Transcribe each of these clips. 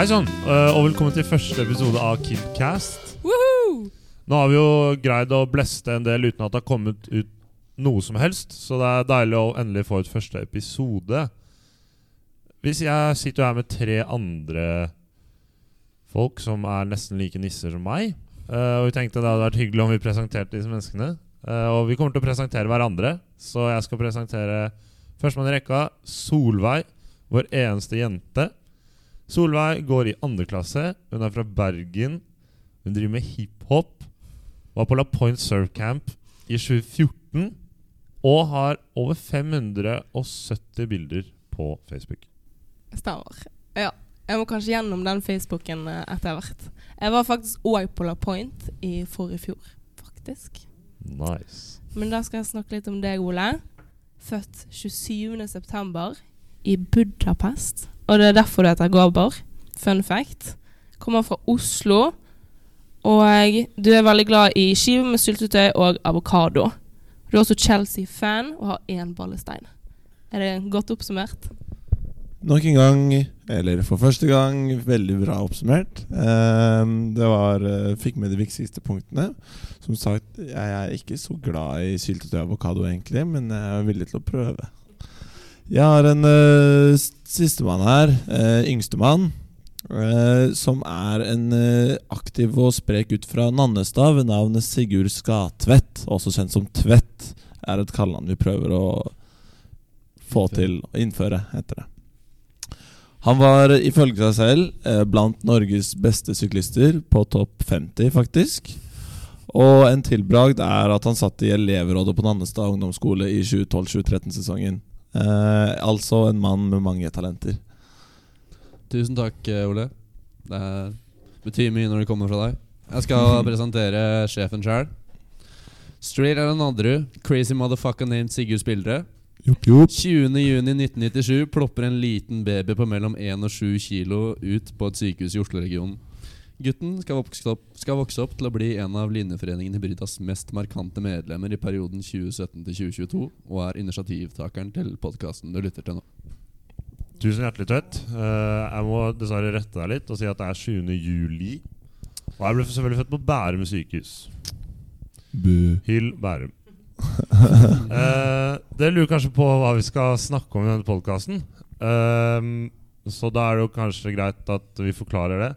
Hei sann, eh, og velkommen til første episode av Kidcast. Woohoo! Nå har vi jo greid å bleste en del uten at det har kommet ut noe som helst, så det er deilig å endelig få ut første episode. Hvis jeg sitter her med tre andre folk som er nesten like nisser som meg, eh, og vi tenkte det hadde vært hyggelig om vi presenterte disse menneskene, eh, og vi kommer til å presentere hverandre, så jeg skal presentere førstemann i rekka, Solveig, vår eneste jente. Solveig går i andre klasse. Hun er fra Bergen. Hun driver med hiphop. Var på La Point Surf Camp i 2014. Og har over 570 bilder på Facebook. Stemmer. Ja. Jeg må kanskje gjennom den Facebooken eh, etter hvert. Jeg var faktisk òg på La Point i forrige fjor, faktisk. Nice. Men da skal jeg snakke litt om deg, Ole. Født 27.9. i Budapest. Og det er derfor du heter Gaber. Fun fact. Kommer fra Oslo. Og du er veldig glad i skiver med syltetøy og avokado. Du er også Chelsea-fan og har én ballestein. Er det godt oppsummert? Nok en gang, eller for første gang, veldig bra oppsummert. Ehm, det var eh, Fikk med de viktigste punktene. Som sagt, jeg er ikke så glad i syltetøy og avokado, egentlig, men jeg er villig til å prøve. Jeg har en uh, sistemann her, uh, yngstemann, uh, som er en uh, aktiv og sprek gutt fra Nannestad ved navnet Sigurd Skatvedt, også kjent som Tvedt, er et kallenavn vi prøver å få til å innføre, heter det. Han var ifølge seg selv eh, blant Norges beste syklister, på topp 50, faktisk. Og en tilbragd er at han satt i elevrådet på Nannestad ungdomsskole i 2012-2013-sesongen. Eh, altså en mann med mange talenter. Tusen takk, eh, Ole. Det betyr mye når det kommer fra deg. Jeg skal presentere sjefen sjøl. Straight er den andre. Crazy motherfucker named Sigurd Spildre. Jopp, jopp. 20.6.1997 plopper en liten baby på mellom 1 og 7 kilo ut på et sykehus i Oslo-regionen. Gutten skal vokse, opp, skal vokse opp til å bli en av Linjeforeningen Hybridas mest markante medlemmer i perioden 2017 2022, og er initiativtakeren til podkasten du lytter til nå. Tusen hjertelig, Tvedt. Eh, jeg må dessverre rette deg litt og si at det er 7. juli. Og jeg ble selvfølgelig født på Bærum sykehus. Bu. Hyll Bærum. uh, dere lurer kanskje på hva vi skal snakke om i denne podkasten. så da er det jo kanskje greit at vi forklarer det.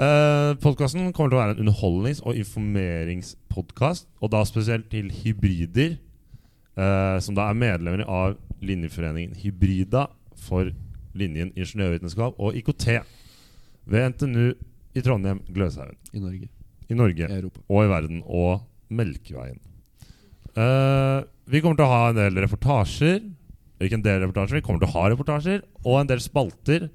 Uh, podkasten kommer til å være en underholdnings- og informeringspodkast. Og da spesielt til hybrider, uh, som da er medlemmer av linjeforeningen Hybrida for linjen ingeniørvitenskap og IKT ved NTNU i Trondheim, Gløshaugen. I Norge. I Norge I Europa. og i verden. Og Melkeveien. Uh, vi kommer til å ha en del reportasjer. Ikke en del reportasjer, vi kommer til å ha reportasjer. Og en del spalter.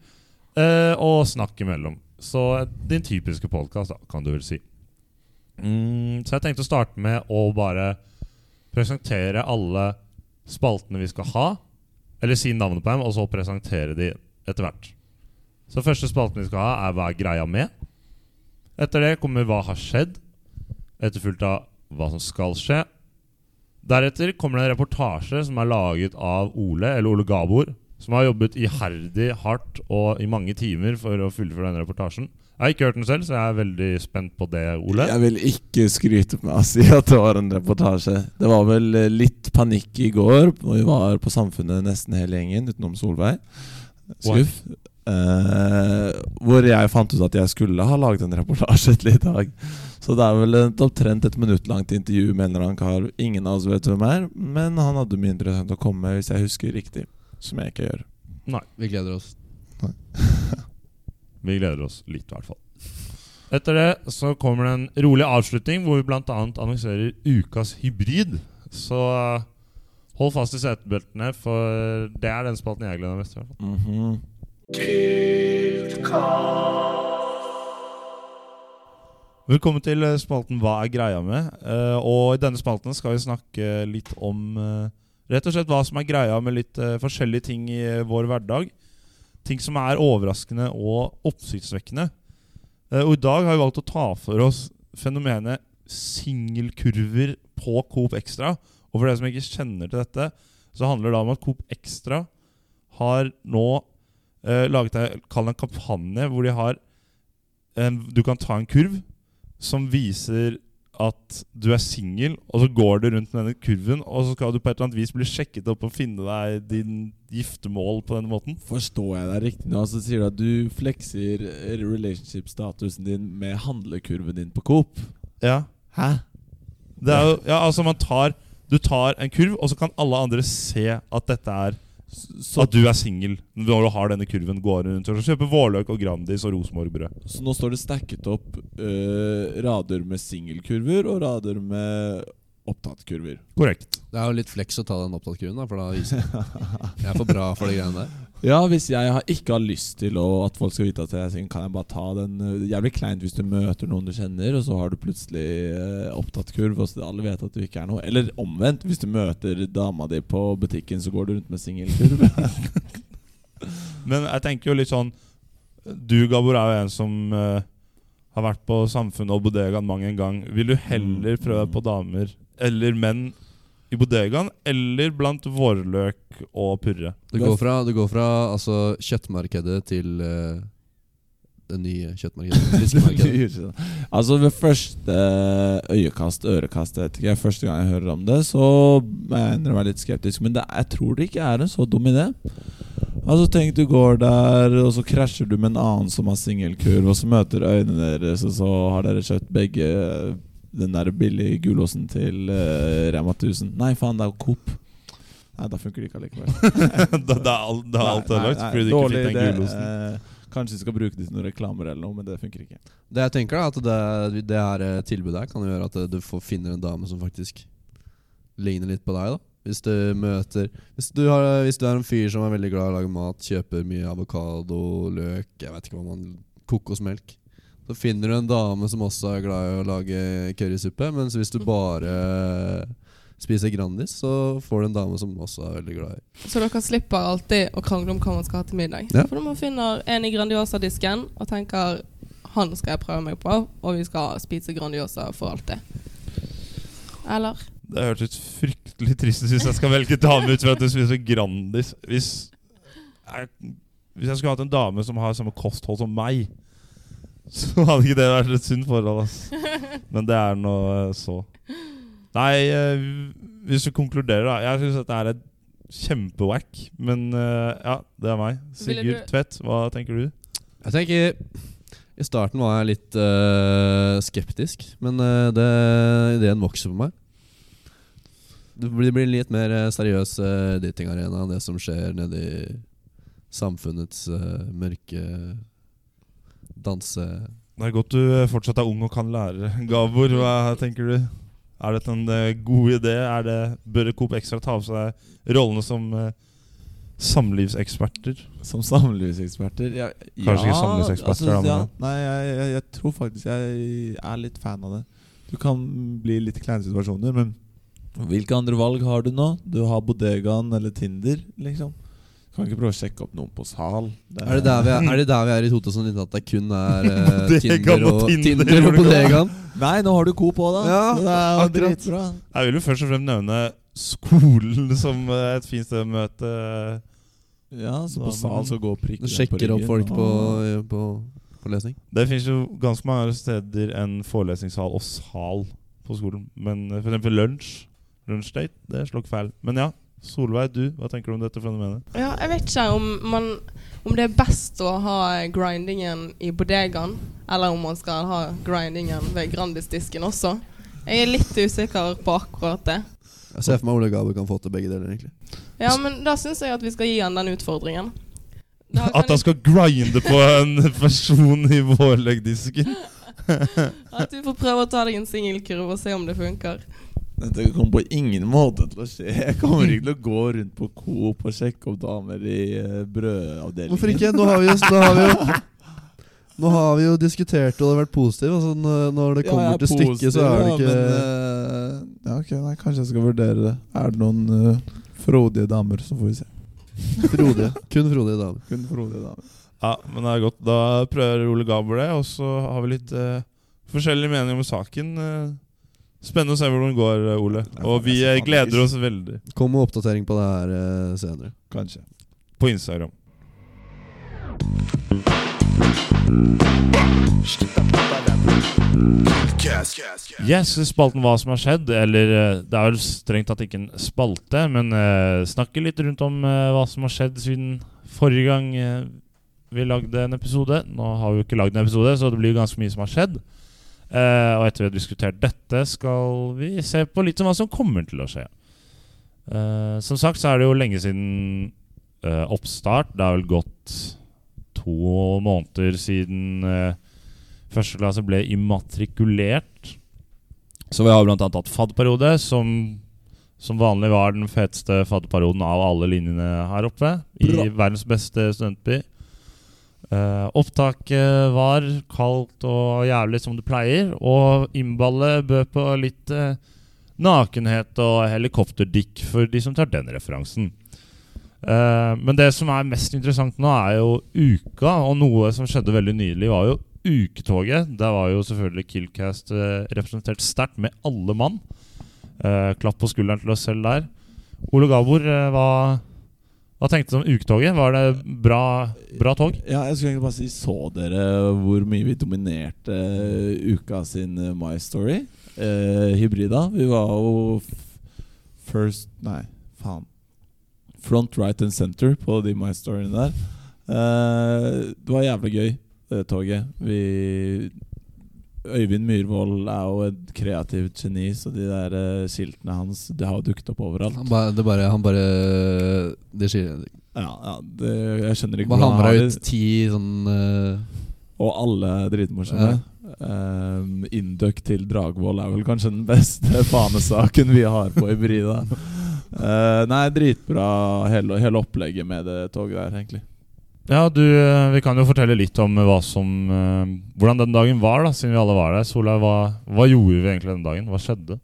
Uh, og snakk imellom. Så din typiske podkast, kan du vel si. Mm, så jeg tenkte å starte med å bare presentere alle spaltene vi skal ha. Eller si navnet på dem, og så presentere de etter hvert. Så første spalten vi skal ha, er Hva er greia med? Etter det kommer Hva har skjedd? Etterfulgt av Hva som skal skje. Deretter kommer det en reportasje som er laget av Ole, eller Ole Gabor, som har jobbet iherdig hardt og i mange timer for å fullføre denne reportasjen. Jeg har ikke hørt den selv, så jeg er veldig spent på det, Ole. Jeg vil ikke skryte med å si at det var en reportasje. Det var vel eh, litt panikk i går, Når vi var på Samfunnet nesten hele gjengen, utenom Solveig. Skuff. Eh, hvor jeg fant ut at jeg skulle ha laget en reportasje til i dag. Så det er vel et opptrent et minutt langt intervju med en eller annen kar. Ingen av oss vet hvem er, men han hadde mye interessant å komme med, hvis jeg husker riktig. Som jeg ikke gjør. Nei. Vi gleder oss. Vi gleder oss litt, i hvert fall. Etter det så kommer det en rolig avslutning, hvor vi bl.a. annonserer ukas hybrid. Så uh, hold fast i setebeltene, for det er den spalten jeg gleder meg mest til. fall. Mhm. Velkommen til eh, spalten Hva er greia med? Eh, og i denne spalten skal vi snakke litt om eh, rett og slett hva som er greia med litt uh, forskjellige ting i eh, vår hverdag. Ting som er overraskende og oppsiktsvekkende. Uh, og i dag har vi valgt å ta for oss fenomenet singelkurver på Coop Extra. Og for dere som ikke kjenner til dette, så handler det om at Coop Extra har nå uh, laget en, en kampanje hvor de har en, Du kan ta en kurv som viser at du er singel, og så går du rundt med denne kurven, og så skal du på et eller annet vis bli sjekket opp og finne deg din giftermål på denne måten. Forstår jeg deg riktig nå? Så sier du at du flekser relationship-statusen din med handlekurven din på Coop? Ja. Hæ? Det er jo, ja, altså man tar Du tar en kurv, og så kan alle andre se at dette er Så, At du er singel når du har denne kurven gående rundt og kjøper vårløk og Grandis og rosmorbrød. så nå står det stacket opp uh, rader med singelkurver og rader med opptattkurver. Korrekt. Det er jo litt flex å ta den opptattkurven, da, for da viser jeg er for bra for de greiene der. Ja, hvis jeg ikke har lyst til å, at folk skal vite at jeg sier, kan jeg bare ta den øh, Jævlig kleint hvis du møter noen du kjenner, og så har du plutselig opptatt opptattkurv, og så alle vet at du ikke er noe. Eller omvendt, hvis du møter dama di på butikken, så går du rundt med singelkurv. Men jeg tenker jo litt sånn Du, Gabor, er jo en som eh, har vært på Samfunnet og bodegaen mang en gang. Vil du heller prøve på damer eller menn i bodegaen eller blant vårløk og purre? Det går fra, det går fra altså, kjøttmarkedet til uh, det nye kjøttmarkedet. Fiskemarkedet. altså Ved første øyekast, ørekast, jeg vet ikke, første gang jeg hører om det, så endrer jeg meg litt skeptisk. Men det, jeg tror det ikke er en så dum idé. Altså Tenk du går der, og så krasjer du med en annen som har singelkurv, og så møter øynene deres, og så har dere kjøpt begge den der billige gulosten til uh, Rema 1000. Nei, faen, det er jo Coop. Nei, da funker det ikke allikevel. da, da da er alt ødelagt fordi du ikke fikk den idé. Det, Eh, kanskje vi skal bruke det til noen reklamer eller noe, men det funker ikke. Det jeg tenker da, at det, det her eh, tilbudet her kan gjøre at eh, du får, finner en dame som faktisk ligner litt på deg. da Hvis du møter Hvis du, har, hvis du er en fyr som er veldig glad i å lage mat, kjøper mye avokado, løk, jeg vet ikke hva man kokosmelk Så finner du en dame som også er glad i å lage currysuppe. Mens hvis du bare spiser Grandis, så får du en dame som også er veldig glad i Så dere slipper alltid å krangle om hva man skal ha til middag. Ja. For når man finner en i Grandiosa-disken og tenker han skal jeg prøve meg på, og vi skal spise Grandiosa for alltid. Eller? Det hørtes fryktelig trist ut hvis jeg skal velge dame ut fra at du spiser Grandis. Hvis jeg, hvis jeg skulle hatt en dame som har samme kosthold som meg, så hadde ikke det vært et sunt forhold. Altså. Men det er nå eh, så. Nei, eh, hvis du konkluderer, da. Jeg syns dette er et kjempewack. Men eh, ja, det er meg. Sigurd du- Tvedt, hva tenker du? Jeg tenker I starten var jeg litt uh, skeptisk, men uh, det, ideen vokser på meg. Det blir, litt mer eh, seriøs uh, datingarena enn det som skjer nede i samfunnets eh, mørke danse... Det er godt du eh, fortsatt er ung og kan lære. Gabor, hva tenker du? Er dette en eh, god idé? Er det, bør Coop Extra ta av seg rollene som eh, samlivseksperter? Som samlivseksperter ja, Kanskje ikke samlivseksperter, da, ja, ja. Nei, jeg, jeg, jeg tror faktisk jeg er litt fan av det. Du kan bli litt kleine situasjoner, men hvilke andre valg har du nå? Du har Bodegaen eller Tinder, liksom. Kan ikke prøve å sjekke opp noen på sal. Er det, der vi er, er det der vi er i 2019, at det kun er uh, Tinder, og Tinder, det. Bodegaen? Nei, nå har du Coop òg, da. Ja, det er akkurat. dritbra. Jeg vil jo først og fremst nevne skolen som eh, et fint sted å møte Ja, så på sal så går Du prikken sjekker opp folk på, på, på lesing? Det fins jo ganske mange steder enn forelesningssal og sal på skolen. Men f.eks. lunsj. Lunsjdate, det slår ikke feil. Men ja, Solveig, du, hva tenker du om dette fenomenet? Ja, jeg vet ikke om, man, om det er best å ha grindingen i bodegaen, eller om man skal ha grindingen ved Grandis-disken også. Jeg er litt usikker på akkurat det. Jeg ser for meg Ole Gaber kan få til begge deler, egentlig. Ja, men da syns jeg at vi skal gi han den utfordringen. Da kan At han skal grinde på en person i vårleggdisken? At du får prøve å ta deg en singelkurv og se om det funker. Dette kommer på ingen måte til å skje. Jeg kommer ikke til å gå rundt på Coop og sjekke opp damer i uh, brødavdelingen. Hvorfor ikke? Nå har vi jo, nå har vi jo, nå har vi jo diskutert og det har vært positivt. Altså, når- det kommer ja, til stykket, så er det ikke men, uh, Ja, ok, nei, Kanskje jeg skal vurdere det. Er det noen uh, frodige damer, så får vi se. frodige. Kun frodige damer. Kun frodige damer. Ja, men det er godt. Da prøver Ole Gaber det, og så har vi litt uh, forskjellige meninger om saken. Eh, spennende å se hvordan det går, eh, Ole. Og vi eh, gleder oss veldig Kom med oppdatering på det her eh, senere. Kanskje. på Instagram. Yes, spalten Hva som har skjedd. Eller det er vel strengt tatt ikke en spalte, men uh, snakke litt rundt om uh, hva som har skjedd siden forrige gang uh, vi lagde en episode. Nå har vi jo ikke lagd en episode, så det blir ganske mye som har skjedd. Eh, og etter vi har diskutert dette, skal vi se på litt om hva som kommer til å skje. Uh, som sagt så er det jo lenge siden uh, oppstart. Det har vel gått to måneder siden uh, første klasse ble immatrikulert. Så vi har annet hatt FAD-periode, som som vanlig var den feteste fadderperioden av alle linjene her oppe. I Bra. verdens beste studentby. Eh, opptaket var kaldt og jævlig som det pleier, og innballet bød på litt uh, nakenhet og helikopterdikk for de som tar den referansen. Uh, men det som er mest interessant nå, er jo uka, og noe som skjedde veldig nylig, var jo uketoget. Der var jo selvfølgelig Killcast representert sterkt med alle mann. Klapp på skulderen til oss selv der. Ole Gabor, hva, hva tenkte du om uketoget? Var det bra, bra tog? Ja, jeg skulle egentlig bare si Så dere hvor mye vi dominerte eh, uka sin eh, My Story? Eh, hybrida. Vi var jo first Nei, faen. Front, right and center på de My Storyene der. Eh, det var jævlig gøy, det toget. Vi Øyvind Myhrvold er jo et kreativt geni, så de der eh, skiltene hans Det har jo dukket opp overalt. Han bare, det bare, han bare Det skjer Ja, ja det, Jeg skjønner ikke hvordan han har ut ti sånn uh... Og alle er dritmorsomme. Um, Induck til Dragvoll er vel kanskje den beste fanesaken vi har på Hybrida. Uh, nei, dritbra hele, hele opplegget med det toget der, egentlig. Ja, du, eh, Vi kan jo fortelle litt om hva som, eh, hvordan den dagen var, da, siden vi alle var der. Solveig, hva, hva gjorde vi egentlig den dagen? Hva skjedde?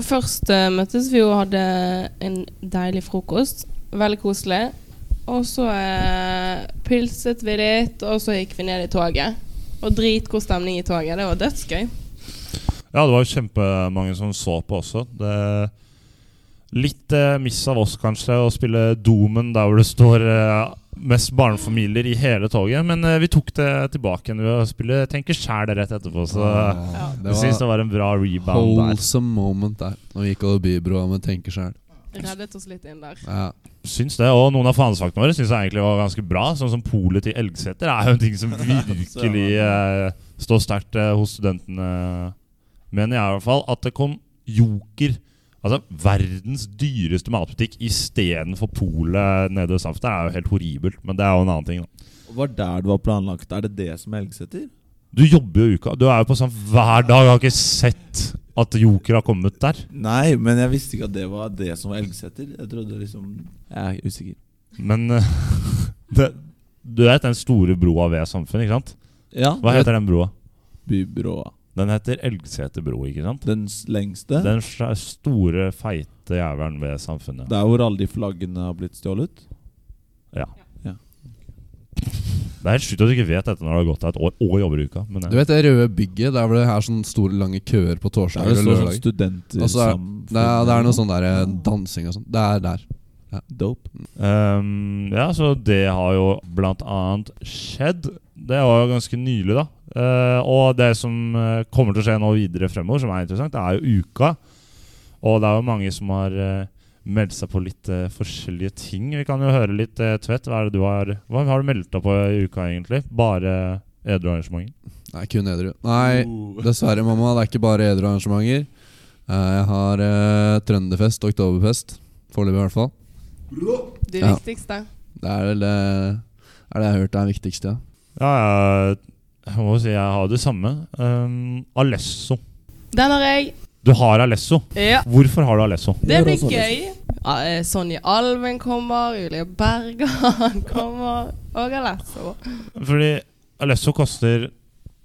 Først uh, møttes vi og hadde en deilig frokost. Veldig koselig. Og så uh, pilset vi litt, og så gikk vi ned i toget. Og dritgod stemning i toget. Det var dødsgøy. Ja, det var jo kjempemange som så på også. Det, litt eh, miss av oss, kanskje, å spille Domen der hvor det står eh, mest barnefamilier i hele toget. Men uh, vi tok det tilbake igjen ved å spille Tenker sjæl rett etterpå. Så ah, Ja. Det jeg syns det var en bra rebound der. wholesome moment der. Når vi gikk over bybroa med tenker sjæl. Reddet oss litt inn der. Ja. Syns det, og Noen av fanesaktene våre syns jeg egentlig var ganske bra. Sånn som Polet til Elgseter er jo en ting som virkelig uh, står sterkt uh, hos studentene. Mener jeg i hvert fall. At det kom Joker, altså verdens dyreste matbutikk, istedenfor Polet nede ved Safta er jo helt horribelt. Men det er jo en annen ting. da Var der det var planlagt? Er det det som er Elgseter? Du jobber jo i uka. Du er jo på sånn hver dag. Jeg har ikke sett at Joker har kommet der. Nei, men jeg visste ikke at det var det som var Elgseter. Jeg trodde liksom Jeg er usikker. Men uh, det, du vet den store broa ved Samfunnet, ikke sant? Ja, Hva heter den broa? Bybroa. Den heter Elgseter bro, ikke sant? Den lengste? Den store, feite jævelen ved Samfunnet. Der hvor alle de flaggene har blitt stjålet? Ja. Ja. Det er helt sjukt at du ikke vet dette når det har gått et år og jobber i uka. Men Du vet det røde bygget der hvor det er sånne store, lange køer på torsdag torsdager det og sånn lørdager? studenter Og så er- Det er, det er noe sånn der eh, dansing og sånn. Det er der. Dope. Um, ja, så det har jo blant annet skjedd. Det var jo ganske nylig, da. Eh, og det som eh, kommer til å skje nå videre fremover, som er interessant, det er jo uka. Og det er jo mange som har uh, meldt seg på litt uh, forskjellige ting. Vi kan jo høre litt, uh, Tvedt. Hva det du har Hva har du meldt deg på i uka, egentlig? Bare edru arrangementer? Nei, kun edru. Nei, Oh. dessverre, mamma. Det er ikke bare edru arrangementer. Uh, Jeg har eh, Trønderfest Oktoberfest. Foreløpig, i hvert fall. Det Ja. viktigste. Det er vel det, er det jeg har hørt er viktigst, ja. Ja, jeg, jeg må si jeg har det samme. Um, Alesso. Den har jeg. Du har Alesso. Ja. Hvorfor har du Alesso? Det blir gøy. Sonja eh, Alven kommer, Julie Bergan kommer, og Alesso. Fordi Alesso koster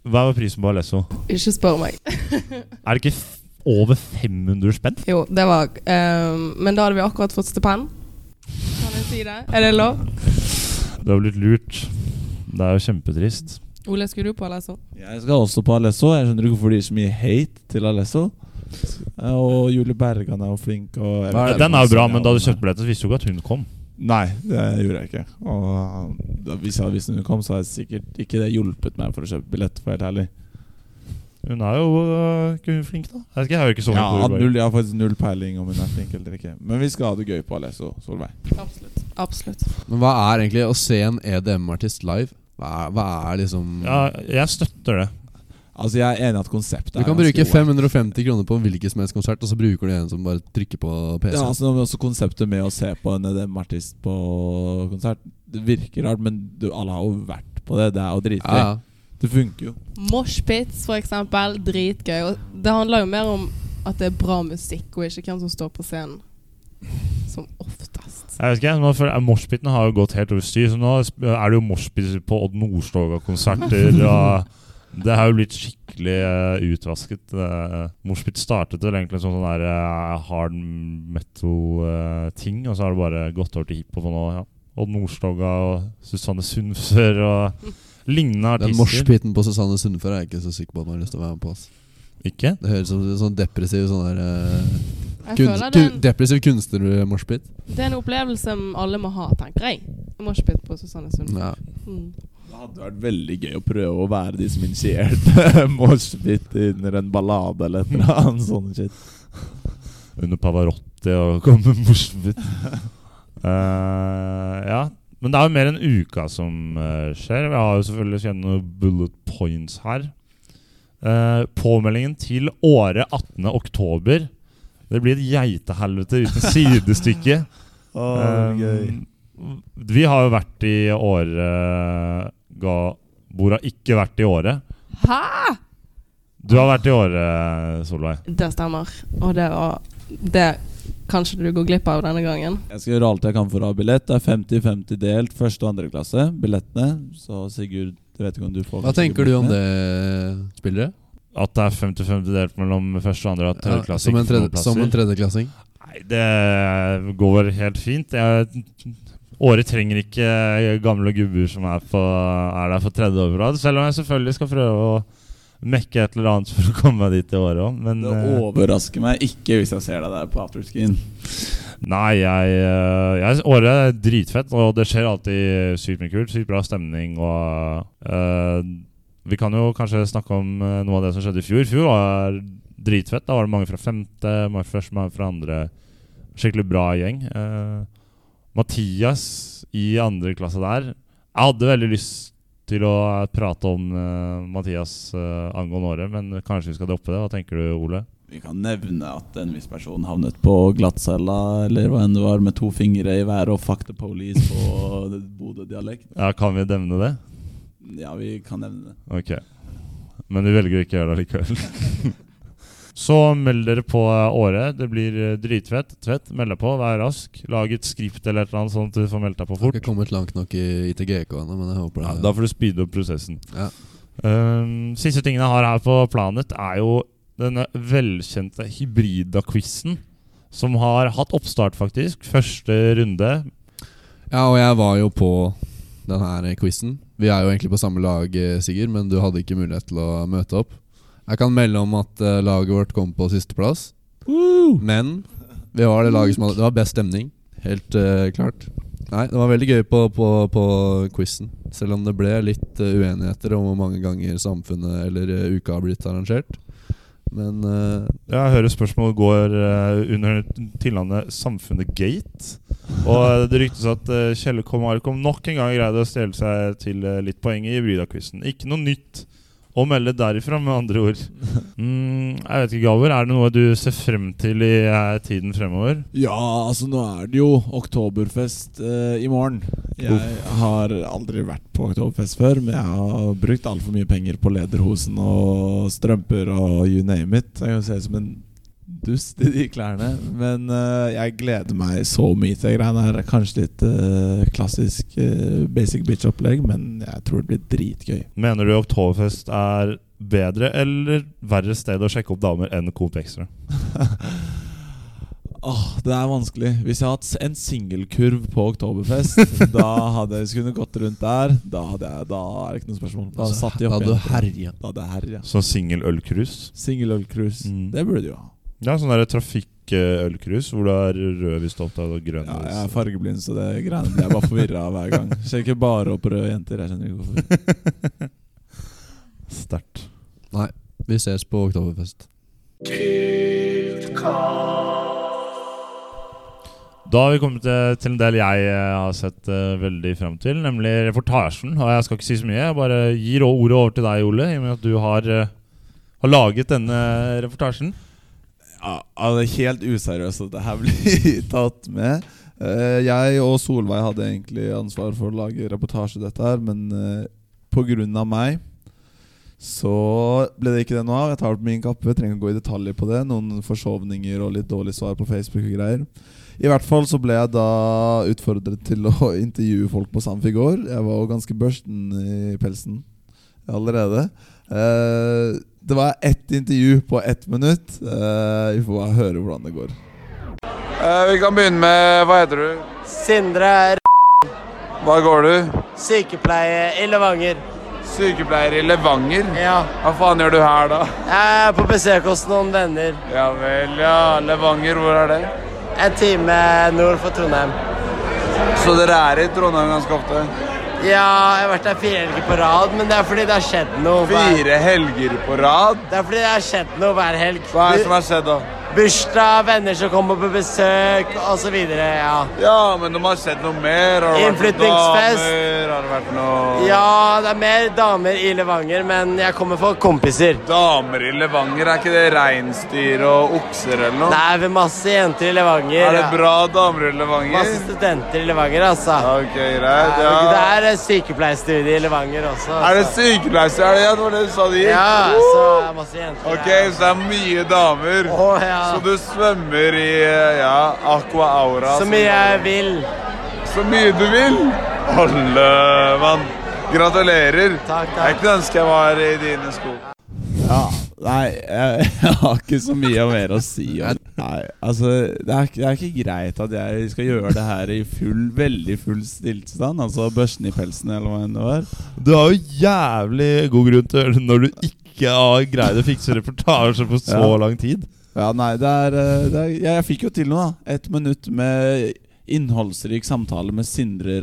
Hva er prisen på Alesso? Ikke spør meg. Er det ikke f over 500 spenn? Jo, det var um, Men da hadde vi akkurat fått stipend. Kan jeg si det? Er det lov? Du har blitt lurt. Det er jo kjempetrist. Ole, skulle du på Alesso? Jeg skal også på Alesso. Jeg skjønner ikke hvorfor det gir så mye hate til Alesso. Eh, Og Julie Bergan er jo flink. Og det? Den er jo bra, men da du kjøpte billetter, så visste du ikke at hun kom. Nei, det gjorde jeg ikke. Og da, hvis jeg at hun kom, så hadde sikkert ikke det hjulpet meg for å kjøpe billett. For helt ærlig Hun er jo øh, ikke hun flink, da. Jeg ikke, jeg har ikke så ja, null, jeg har faktisk null peiling om hun er flink eller ikke. Men vi skal ha det gøy på Alesso Solveig. Absolutt. Absolutt. Men hva er egentlig å se en EDM-artist live? Hva er, hva er liksom Ja, jeg støtter det. Altså Jeg er enig i at konseptet Du kan bruke 550 kroner på en hvilken som helst konsert, og så bruker du en som bare trykker på PC. Ja, altså men også Konseptet med å se på en EDM-artist på konsert Det virker rart, men du, alle har jo vært på det. Det er jo dritgøy. ja, ja. Det funker jo. Moshpits, for eksempel. Dritgøy. Og det handler jo mer om at det er bra musikk, og ikke hvem som står på scenen. Som oftest. Jeg vet ikke, nå føler Moshpiten har jo gått helt over styr, så nå er det jo moshpit på Odd Nordstoga-konserter. og det har jo blitt skikkelig uh, utvasket. Uh, moshpit startet vel egentlig som sånn der uh, hard metal-ting, og så har det bare gått over til hiphop. Nå, ja. Odd Nordstoga og Susanne Sundfør og lignende artister. Den moshpiten på Susanne Sundfør er jeg ikke så sikker på at man har lyst til å være med på. ass. Ikke? Det høres ut som sånn depressiv sånn der eh, kun, kun, Depressiv kunstner-moshpit. det er en opplevelse alle må ha, tenker jeg. Moshpit på Susanne Sund. Ja. Mm. Det hadde vært veldig gøy å prøve å være de som initierte moshpit under en ballade eller et eller annet sånt shit. Under Pavarotti og komme med moshpit. uh, ja. Men det er jo mer enn uka som uh, skjer. Vi har jo selvfølgelig kjent noen bullet points her. Uh, påmeldingen til året 18. oktober. Det blir et geitehelvete uten sidestykke. Um, vi har jo vært i året ga, Bor har ikke vært i året. Hæ?! Du har vært i året, Solveig. Det stemmer. Og det var Det kanskje du går glipp av denne gangen. Jeg skal gjøre alt jeg kan for å ha billett. Det er 50-50 delt, første og andre klasse. Billettene. Så Sigurd, jeg vet ikke om du får Hva tenker du om det, spillere? At det er 50-50 delt mellom første og andre og tredje Ja, som, som en tredjeklassing? Nei, det går vel helt fint. Jeg, Året trenger ikke gamle gubber som er, på, er der for tredje år på rad. Selv om jeg selvfølgelig skal prøve å mekke et eller annet for å komme meg dit i året òg. Det eh, overrasker meg ikke hvis jeg ser deg der på afterskin. nei, jeg, eh, jeg Året er dritfett, og det skjer alltid sykt mye kult. Sykt bra stemning og eh, Vi kan jo kanskje snakke om eh, noe av det som skjedde i fjor. Fjor var dritfett. Da var det mange fra femte, mange først, mange fra andre. Skikkelig bra gjeng. Uh, Mathias i andre klasse der Jeg hadde veldig lyst til å eh, prate om uh, Mathias uh, angående året, men kanskje vi skal droppe det. Hva tenker du, Ole? Vi kan nevne at en viss person havnet på glattcella, eller hva enn det var, med to fingre i været og fuck the police på Bodø-dialekt. Ja, Kan vi nevne det? Ja, vi kan nevne det. Ok. Men du velger å ikke gjøre det likevel. Så meld dere på året. Det blir eh, dritfett. Tvett, meld deg på, vær rask. Lag et skript eller et eller annet sånn at du får meldt deg på fort. Jeg Har ikke kommet langt nok i ITGK ennå, men jeg håper det. Ja, da får du speede opp prosessen. Ja. Um, siste tingene jeg har her på planet, er jo denne velkjente hybrida-quizen. Som har hatt oppstart, faktisk. Første runde. Ja, og jeg var jo på den her quizen. Vi er jo egentlig på samme lag, eh, Sigurd, men du hadde ikke mulighet til å møte opp. Jeg kan melde om at eh, laget vårt kom på sisteplass. Men vi var det laget som hadde Det var best stemning. Helt uh, klart. Nei, det var veldig gøy på, på, på quizen. Selv om det ble litt uenigheter om hvor mange ganger Samfunnet eller Uka har blitt arrangert. Men uh, Jeg hører spørsmålet går uh, under tilnavnet Samfunnet Gate. Og det ryktes at uh, Kjelle Komarkom nok en gang greide å stjele seg til litt poeng i Bryda-quizen. Ikke noe nytt å melde derifra, med andre ord. Mm, jeg vet ikke, Galver, er det noe du ser frem til i eh, tiden fremover? Ja, altså nå er det jo oktoberfest eh, i morgen. Jeg har aldri vært på oktoberfest før, men jeg har brukt altfor mye penger på lederhosen og strømper og you name it. Jeg kan se ut som en dust i de klærne. Men uh, jeg gleder meg så mye til greiene her. Kanskje litt uh, klassisk uh, basic bitch-opplegg, men jeg tror det blir dritgøy. Mener du Oktoberfest er bedre eller verre sted å sjekke opp damer enn Coop Extra? Åh, det er vanskelig. Hvis jeg hadde hatt en singelkurv på Oktoberfest, da hadde jeg kunnet gått rundt der. Da, hadde jeg, da er det ikke noe spørsmål. Da Altså, satt de opp du. Da hadde jeg herja. Sånn singelølcruise? Singelølcruise. Mm. Det burde du jo ha. Ja, sånn der trafikkølkryss hvor du er rød hvis du er opptatt av grønn Ja, jeg er fargeblind, så det greiene blir jeg bare forvirra av hver gang. Ser ikke bare opp røde jenter. Jeg skjønner ikke hvorfor. Sterkt. Nei, vi ses på Oktoberfest. Da har vi kommet til, til en del jeg eh, har sett eh, veldig fram til, nemlig reportasjen. Og jeg skal ikke si så mye, jeg bare gir ordet over til deg, Ole, i og med at du har, eh, har laget denne reportasjen. Ja, det er helt useriøst at det her blir tatt med. Eh, jeg og Solveig hadde egentlig ansvar for å lage reportasje dette her, men uh, pga. meg så ble det ikke det noe av. Jeg tar det på min kappe, trenger ikke gå i detaljer på det. Noen forsovninger og litt dårlige svar på Facebook og greier. I hvert fall så ble jeg da utfordret til å intervjue folk på Samf i går. Jeg var jo ganske børsten i pelsen allerede. Eh, det var ett intervju på ett minutt. Eh, vi får bare høre hvordan det går. vi kan begynne med Hva heter du? Sindre R. Hva går du? sykepleie i Levanger. Sykepleier i Levanger? Ja. Hva faen gjør du her, da? Jeg er på besøk hos noen venner. Ja vel, ja. Levanger, hvor er det? En time nord for Trondheim. Så dere er i Trondheim ganske ofte? Ja, jeg har vært der fire helger på rad, men det er fordi det har skjedd noe. Fire helger på rad? Det er fordi det har skjedd noe hver helg. Hva er det som har skjedd, da? Bursdag, venner som kommer på besøk, osv. Ja. Ja, men de har sett noe mer. Har det Innflytningsfest. damer? Har det vært noe ja, det er mer damer i Levanger, men jeg kommer for kompiser. Damer i Levanger? Er ikke det reinsdyr og okser eller noe? Nei, vi er masse jenter i Levanger. Er det bra damer i Levanger? Masse studenter i Levanger, altså. Ok, greit. Det Ja. er et sykepleierstudie i Levanger også. Er det sykepleierstudie? sykepleier? Er det, ja, det var det du sa det gikk? Ja, så er det masse jenter. Ok, der. så det er mye damer. Oh, ja. Så du svømmer i eh, ja, Aqua Aura? Så mye jeg vil. Så mye du vil? Alle mann. Gratulerer. Takk, Jeg takk. kunne ønske jeg var i dine sko. Ja, nei, jeg, jeg har ikke så mye mer å si. Nei, altså, det er, det er ikke greit at jeg skal gjøre det her i full, veldig full stillstand. Altså børsten i pelsen, eller hva enn det var. Du har jo jævlig god grunn til å gjøre det når du ikke har greid å fikse reportasje på så Ja. lang tid. Ja, nei, det er, eh, det er jeg, jeg fikk jo til noe, da. Et minutt med innholdsrik samtale med Sindre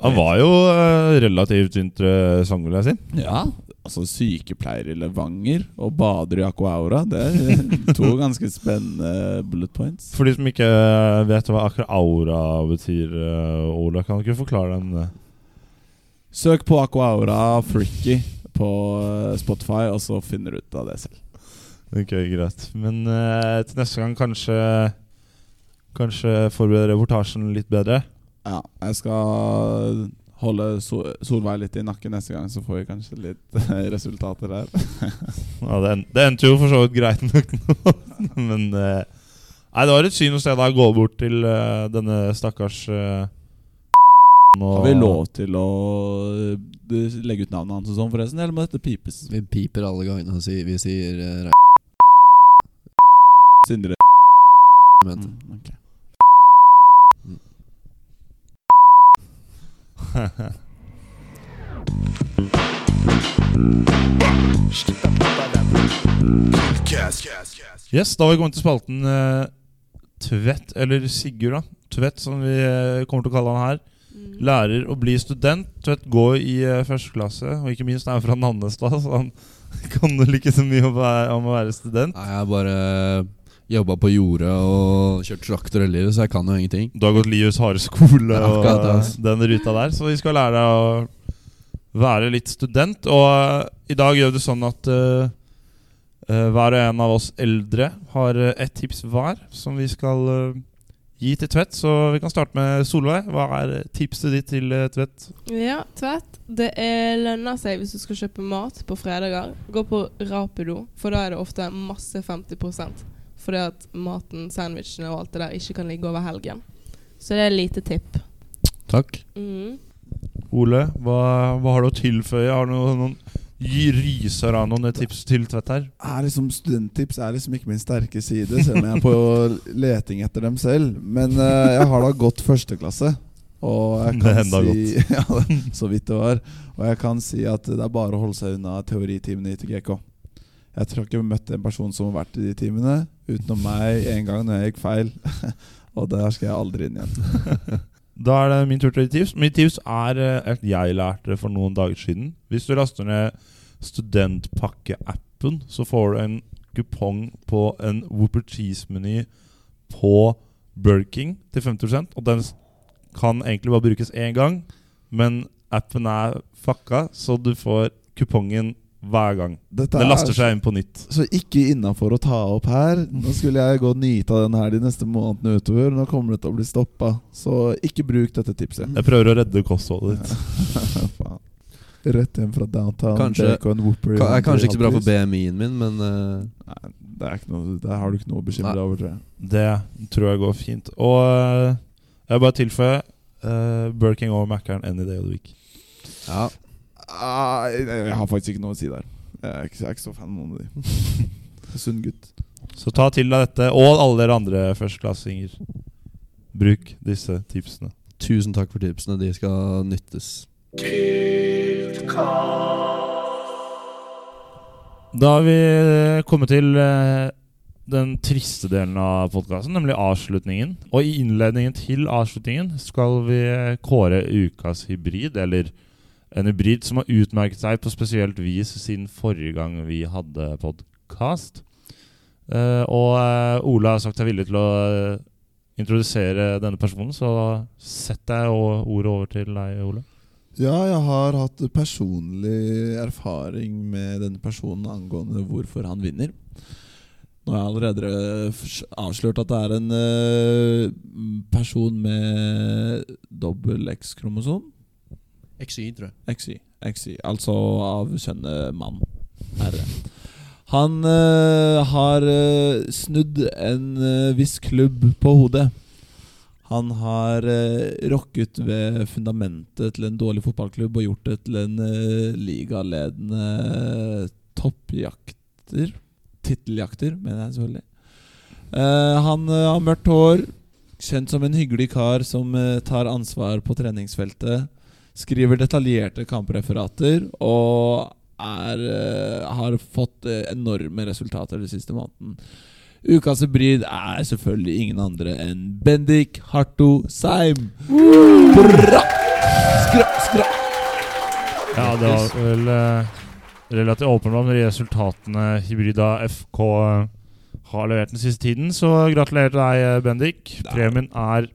Han var jo eh, relativt interessant, vil jeg si. Ja, altså sykepleier i Levanger og bader i Aqua Aura. Det er to ganske spennende bullet points. For de som ikke vet hva akkurat aura betyr, eh, Ola, kan du ikke forklare den? eh? Søk på Aqua Aura Fricky på eh, Spotify, og så finner du ut av det selv. Ok, greit. Men eh, til neste gang kanskje Kanskje forberede reportasjen litt bedre. Ja, jeg skal holde so Solveig litt i nakken neste gang, så får vi kanskje litt eh, resultater der. Ja, det, en, det endte jo for så vidt greit nok nå, men eh, Nei, det var et syn å se deg gå bort til eh, denne stakkars uh, Har vi lov til å eh, legge ut navnet hans og sånn, forresten? Eller må dette pipes? Vi piper alle gangene og sier, vi sier uh, Sindre mente. Mm, okay. Yes, da har vi kommet til spalten uh, Tvedt, eller Sigurd, da. Tvedt, som vi uh, kommer til å kalle han her. Mm. Lærer å bli student. Tvedt går i uh, første klasse, og ikke minst er han fra Nannestad, så han kan vel ikke så mye om å være, om å være student. Nei, jeg er bare jobba på jordet og kjørt traktor hele livet, så jeg kan jo ingenting. Du har gått livets harde skole Ja, og det, altså. den ruta der, så vi skal lære deg å være litt student. Og eh, i dag gjør vi det sånn at uh, eh, hver og en av oss eldre har uh, ett tips hver som vi skal uh, gi til Tvedt. Så vi kan starte med Solveig. Hva er tipset ditt til uh, Tvedt? Ja, tvett. Det er lønner seg hvis du skal kjøpe mat på fredager. Gå på Rapido, for da er det ofte masse 50 Fordi at maten, sandwichene og alt det der ikke kan ligge over helgen. Så det er et lite tipp. Takk. Mm. Ole, hva, hva har du å tilføye? Har du noen, noen ryser av noen tips til Tvedt her? er liksom Studenttips er liksom ikke min sterke side, selv om jeg er på leting etter dem selv. Men uh, jeg har da gått førsteklasse. Og jeg Det kan er enda si ja, Så vidt det var. Og jeg kan si at det er bare å holde seg unna teoritimene i ITGK. Jeg tror ikke jeg har møtt en person som har vært i de timene, utenom meg en gang når jeg gikk feil. Og der skal jeg aldri inn igjen. Da er det min tur til å gi tips. Mitt tips er eh, et jeg lærte for noen dager siden. Hvis du laster ned studentpakke-appen, så får du en kupong på en Whopper Cheese-meny på Burger King til 50% Og den kan egentlig bare brukes én gang, men appen er fucka, så du får kupongen hver gang. Dette er laster seg inn på nytt. Så ikke innafor å ta opp her. Nå skulle jeg gå og nyte av den her de neste månedene utover. Nå kommer det til å bli stoppa. Så ikke bruk dette tipset. Jeg prøver å redde kostholdet ditt. Ja. Rett hjem fra downtown. Kanskje- Whooper, Ka- er kanskje ikke så bra for. BMI-en min, men uh... Nei, det er ikke noe, Der har du ikke noe å bekymre deg over, tror jeg. Det tror jeg går fint. Og uh, jeg vil bare tilføye uh, Burger over Mackeren any day of the week. ja. Ah, jeg, har faktisk ikke noe å si der. Jeg er ikke, jeg er ikke så fan av noen av de. Sunn gutt. Så ta til deg dette, og alle dere andre førsteklassinger. Bruk disse tipsene. Tusen takk for tipsene. De skal nyttes. Da har vi øh, kommet til øh, den triste delen av podkasten, nemlig avslutningen. Og i innledningen til avslutningen skal vi kåre ukas hybrid, eller en hybrid som har utmerket seg på spesielt vis siden forrige gang vi hadde podkast. og uh, Ola har sagt seg villig til å uh, introdusere denne personen, så sett deg og ordet over til deg, Ola. Ja, jeg har hatt personlig erfaring med denne personen angående hvorfor han vinner. Nå har jeg allerede avslørt at det er en eh, person med dobbel X-kromosom. XY, tror jeg. XY, XY, altså av kjønnet mann. Herre. Han uh, har uh, snudd en uh, viss klubb på hodet. Han har rokket ved fundamentet til en dårlig fotballklubb og gjort det til en ligaledende toppjakter. Titteljakter, mener jeg selvfølgelig. Han har mørkt hår, kjent som en hyggelig kar som tar ansvar på treningsfeltet skriver detaljerte kampreferater og er, eh, har fått eh, enorme resultater den siste måneden. Ukas hybrid er selvfølgelig ingen andre enn Bendik Harto Seim. Bra! Skra, skra. Ja, det var vel eh, relativt åpenbart med de resultatene Hybrida FK eh, har levert den siste tiden. Så gratulerer til deg, Bendik. Premien er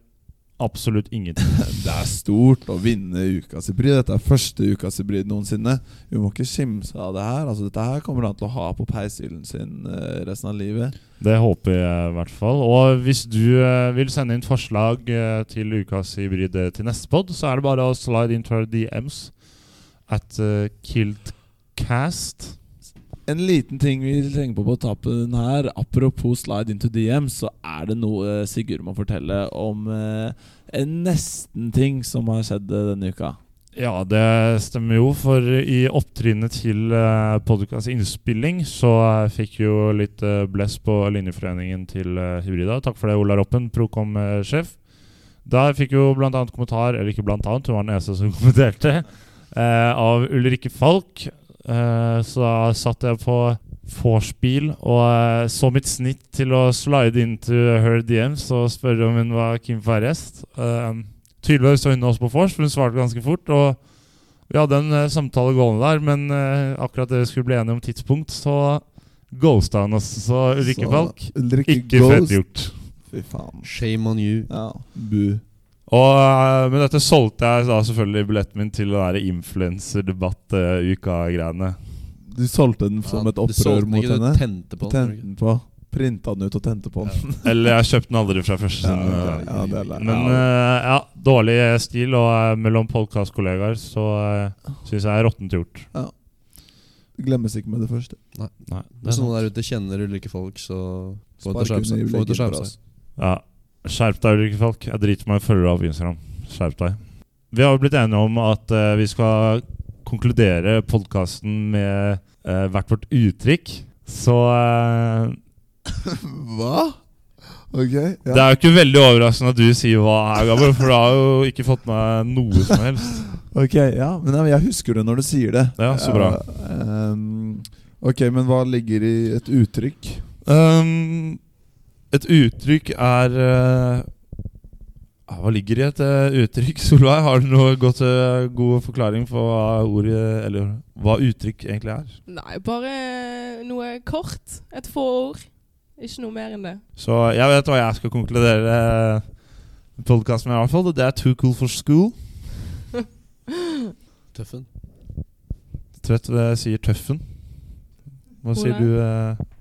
absolutt ingenting. Det er stort å vinne ukas hybrid. Dette er første ukas hybrid noensinne. Vi må ikke skimse av det her. Altså, dette her kommer han til å ha på peishyllen sin eh, resten av livet. Det håper jeg i hvert fall. Og hvis du eh, vil sende inn forslag eh, til ukas hybrid til neste pod, så er det bare å slide into our DMs at uh, KiltCast. En liten ting vi trenger på på tapen her Apropos slide into DM Så er det noe Sigurd må fortelle Om eh, en nesten-ting Som har skjedd eh, denne uka Ja, det stemmer jo, for i opptrinnet til uh, podkastinnspilling så eh, fikk jo litt eh, bless på linjeforeningen til eh, Hybrida. Takk for det, Ola Roppen, Procom-sjef. Der fikk jo annet kommentar, eller ikke blant annet, hun var den eneste som kommenterte, eh, av Ulrikke Falk. Eh, så da satt jeg på vorspiel og eh, så mitt snitt til å slide into her DMs og spørre om hun var keen for arrest. Uh, tydeligvis så hun også på vors, for hun svarte ganske fort. Og vi hadde en eh, samtale gående der, men eh, akkurat det vi skulle bli enige om tidspunkt, så ghosta han oss. Så Ulrikke Falk, ikke fett gjort. Fy faen Shame on you. Ja, bu Og eh, med dette solgte jeg da selvfølgelig billetten min til den influenserdebatt-uka-greiene. Du solgte den som Ja, et opprør mot henne Du tente på den. Tente på Printa den ut og tente på den Eller jeg kjøpte den aldri fra første. Ja, eh, Ja, det er. Men uh, ja, dårlig stil, og uh, mellom podkastkollegaer så uh, syns jeg er råttent gjort. Ja. glemmes ikke med det første Nei, det er Hvis noen der ute kjenner ulike folk, så få det til å skjerpe seg. Det. Ja, Skjerp deg, Ulrikke Falk. Jeg driter meg i følgere av Instagram. Skjerp deg. Vi har jo blitt enige om at uh, vi skal konkludere podkasten med uh, hvert vårt uttrykk. Så uh, Hva? Ok, ja. det er jo ikke veldig overraskende at du sier hva her, Gabor, for du har jo ikke fått med noe som helst. Ok, ja, men jeg husker det når du sier det Ja, så bra. Ehm, Ok, men hva ligger i et uttrykk? Um, et uttrykk er eh, Hva ligger i et eh, uttrykk? Solveig, har du noe godt, eh, god forklaring på hva ordet Eller hva uttrykk egentlig er? Nei, bare noe kort. Et få ord. Ikke noe mer enn det. Så jeg vet hva jeg skal konkludere podkasten med, i hvert fall. Det er too cool for school. Tøffen. Trøtt sier tøffen. Hva Ole? sier du? eh?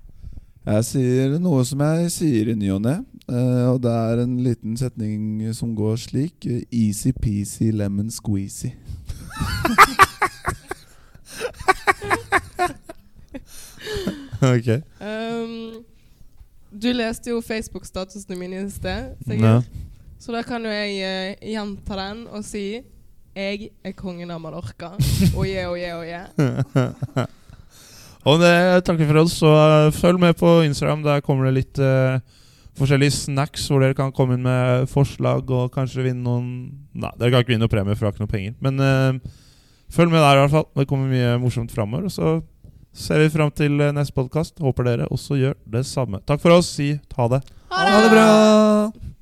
Jeg sier noe som jeg sier i ny og ne. eh, og det er en liten setning som går slik. eh, Easy-peasy lemon squeezy. ok. Um, du leste jo Facebook-statusene mine i sted, Ja. Så da kan jo jeg uh, gjenta den og si Jeg er kongen av Mallorca. Oje, oje, oje. Og det takker for oss. Så eh, følg med på Instagram. Der kommer det litt uh, forskjellige snacks hvor dere kan komme inn med forslag og kanskje vinne noen Nei, dere kan ikke vinne noen premie, for dere har ikke noe penger. Men uh, følg med der, i hvert fall. Det kommer mye morsomt framover. Og så ser vi fram til neste podkast. Håper dere også gjør det samme. Takk for oss. Si ha det. Ha Ha det bra!